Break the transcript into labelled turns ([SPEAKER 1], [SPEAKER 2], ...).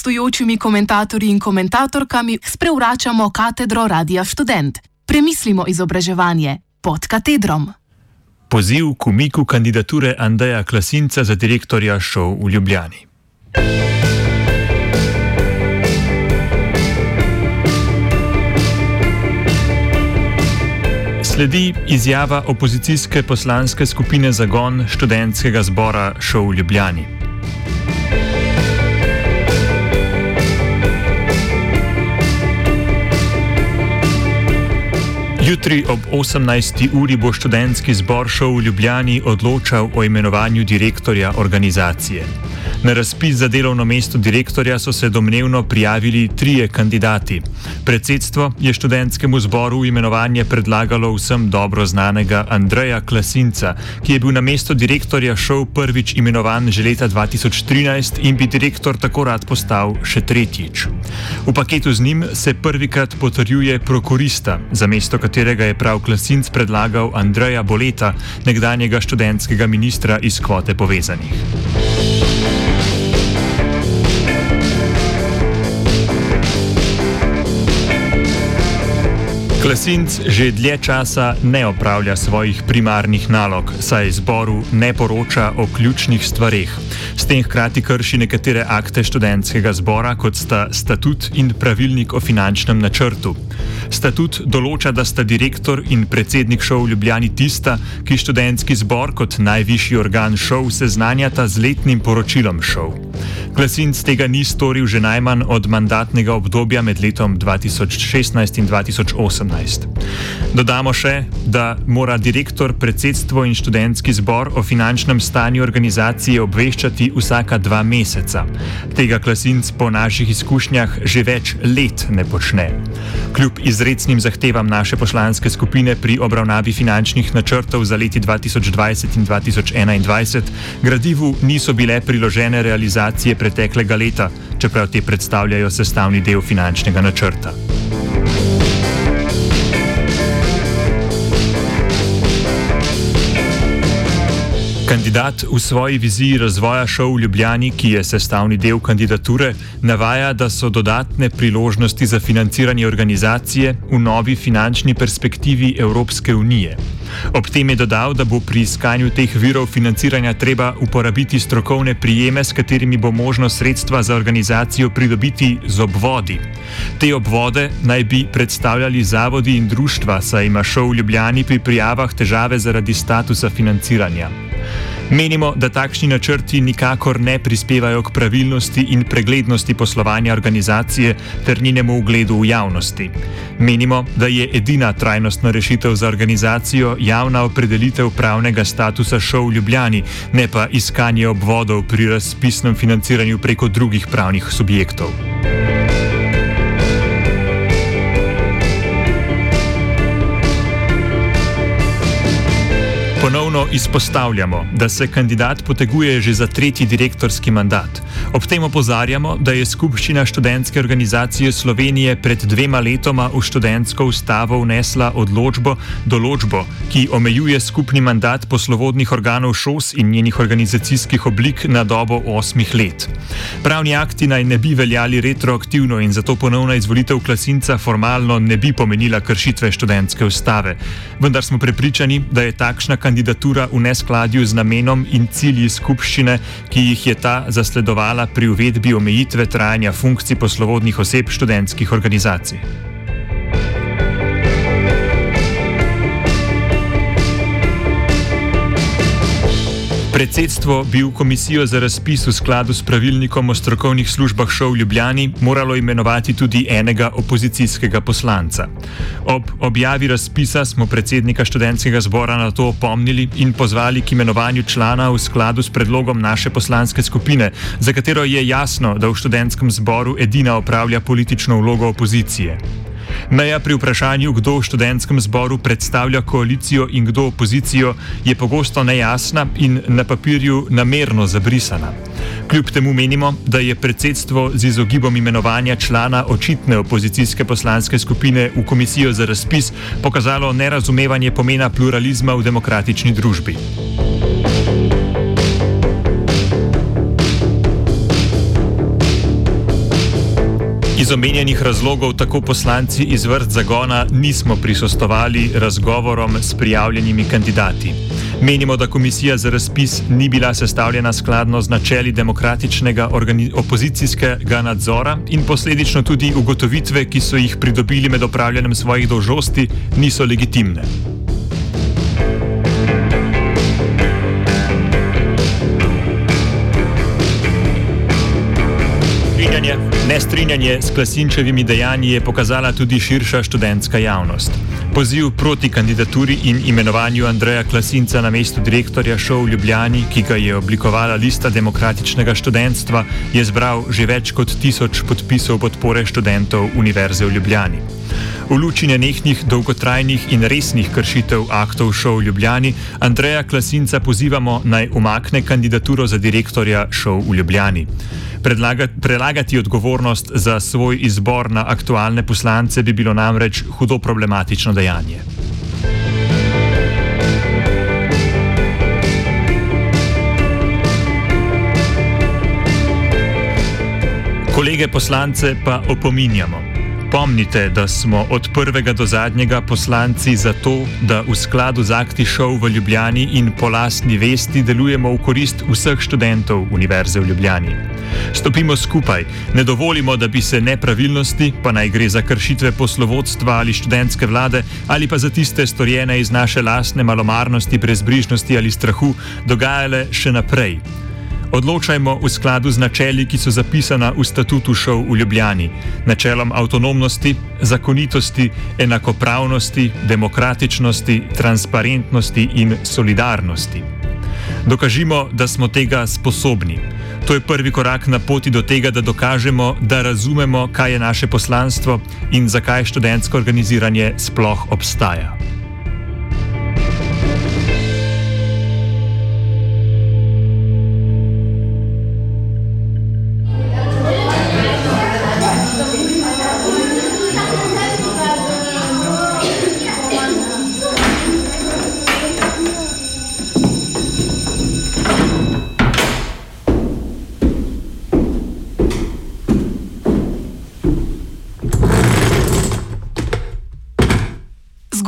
[SPEAKER 1] gostujočimi komentatorji in komentatorkami sprevračamo katedro Radia Student. Premislimo izobraževanje pod katedrom.
[SPEAKER 2] Poziv k umiku kandidature Andeja Klasinca za direktorja šov v Ljubljani. Sledi izjava opozicijske poslanske skupine Zagon študentskega zbora šov v Ljubljani. Jutri ob 18. uri bo študentski zbor šel v Ljubljani odločal o imenovanju direktorja organizacije. Na razpis za delovno mesto direktorja so se domnevno prijavili trije kandidati. Predsedstvo je študentskemu zboru imenovanje predlagalo vsem dobro znanega Andreja Klasinca, ki je bil na mesto direktorja šov prvič imenovan že leta 2013 in bi direktor tako rad postal še tretjič. V paketu z njim se prvikrat potrjuje prokurista, za mesto katerega je prav Klasinc predlagal Andreja Boleta, nekdanjega študentskega ministra iz kvote povezanih. Klasinc že dlje časa ne opravlja svojih primarnih nalog, saj zboru ne poroča o ključnih stvarih. S tem hkrati krši nekatere akte študentskega zbora, kot sta statut in pravilnik o finančnem načrtu. Statut določa, da sta direktor in predsednik šov Ljubljani tista, ki študentski zbor kot najvišji organ šov seznanjata z letnim poročilom šov. Klasinc tega ni storil že najmanj od mandatnega obdobja med letom 2016 in 2018. 2018. Dodamo še, da mora direktor, predsedstvo in študentski zbor o finančnem stanju organizacije obveščati vsaka dva meseca. Tega klasinc po naših izkušnjah že več let ne počne. Kljub izrednim zahtevam naše poslanske skupine pri obravnavi finančnih načrtov za leti 2020 in 2021, gradivu niso bile priložene realizacije preteklega leta, čeprav te predstavljajo sestavni del finančnega načrta. Kandidat v svoji viziji razvoja šov v Ljubljani, ki je sestavni del kandidature, navaja, da so dodatne priložnosti za financiranje organizacije v novi finančni perspektivi Evropske unije. Ob tem je dodal, da bo pri iskanju teh virov financiranja treba uporabiti strokovne prijeme, s katerimi bo možno sredstva za organizacijo pridobiti z obvodi. Te obvode naj bi predstavljali zavodi in društva, saj ima šov v Ljubljani pri prijavah težave zaradi statusa financiranja. Menimo, da takšni načrti nikakor ne prispevajo k pravilnosti in preglednosti poslovanja organizacije ter njenemu ugledu v javnosti. Menimo, da je edina trajnostna rešitev za organizacijo javna opredelitev pravnega statusa šov v Ljubljani, ne pa iskanje obvodov pri razpisnem financiranju preko drugih pravnih subjektov. Ponovno izpostavljamo, da se kandidat poteguje že za tretji direktorski mandat. Ob tem opozarjamo, da je Skupščina študentske organizacije Slovenije pred dvema letoma v študentsko ustavo vnesla odločbo, določbo, ki omejuje skupni mandat poslovodnih organov ŠOS in njenih organizacijskih oblik na dobo osmih let. Pravni akti naj ne bi veljali retroaktivno in zato ponovna izvolitev klasinca formalno ne bi pomenila kršitve študentske ustave. Vendar smo prepričani, da je takšna kandidatura kandidatura v neskladju z namenom in cilji skupščine, ki jih je ta zasledovala pri uvedbi omejitve trajanja funkcij poslovodnih oseb študentskih organizacij. Predsedstvo bi v komisijo za razpis v skladu s pravilnikom o strokovnih službah šov v Ljubljani moralo imenovati tudi enega opozicijskega poslanca. Ob objavi razpisa smo predsednika študentskega zbora na to opomnili in pozvali k imenovanju člana v skladu s predlogom naše poslanske skupine, za katero je jasno, da v študentskem zboru edina opravlja politično vlogo opozicije. Meja pri vprašanju, kdo v študentskem zboru predstavlja koalicijo in kdo opozicijo, je pogosto nejasna in na papirju namerno zabrisana. Kljub temu menimo, da je predsedstvo z izogibom imenovanja člana očitne opozicijske poslanske skupine v komisijo za razpis pokazalo nerazumevanje pomena pluralizma v demokratični družbi. Iz omenjenih razlogov tako poslanci iz vrst zagona nismo prisostovali razgovorom s prijavljenimi kandidati. Menimo, da komisija za razpis ni bila sestavljena skladno z načeli demokratičnega opozicijskega nadzora in posledično tudi ugotovitve, ki so jih pridobili med opravljanjem svojih dolžnosti, niso legitimne. Nestrinjanje s Klasinčevimi dejanji je pokazala tudi širša študentska javnost. Poziv proti kandidaturi in imenovanju Andreja Klasinca na mesto direktorja šov v Ljubljani, ki ga je oblikovala lista demokratičnega študentstva, je zbral že več kot tisoč podpisov podpore študentov Univerze v Ljubljani. V luči nenehnih, dolgotrajnih in resnih kršitev aktov šov v Ljubljani, Andreja Klasinca pozivamo naj umakne kandidaturo za direktorja šov v Ljubljani. Predlagati, prelagati odgovornost za svoj izbor na aktualne poslance bi bilo namreč hudo problematično dejanje. Kolege poslance pa opominjamo. Pomnite, da smo od prvega do zadnjega poslanci za to, da v skladu z akti šov v Ljubljani in po lastni vesti delujemo v korist vseh študentov Univerze v Ljubljani. Stopimo skupaj, ne dovolimo, da bi se nepravilnosti, pa naj gre za kršitve poslovodstva ali študentske vlade, ali pa za tiste storjene iz naše lastne malomarnosti, brezbrižnosti ali strahu, dogajale še naprej. Odločajmo v skladu z načeli, ki so zapisana v statutu šov v Ljubljani: načelom avtonomnosti, zakonitosti, enakopravnosti, demokratičnosti, transparentnosti in solidarnosti. Dokažimo, da smo tega sposobni. To je prvi korak na poti do tega, da dokažemo, da razumemo, kaj je naše poslanstvo in zakaj študentsko organiziranje sploh obstaja.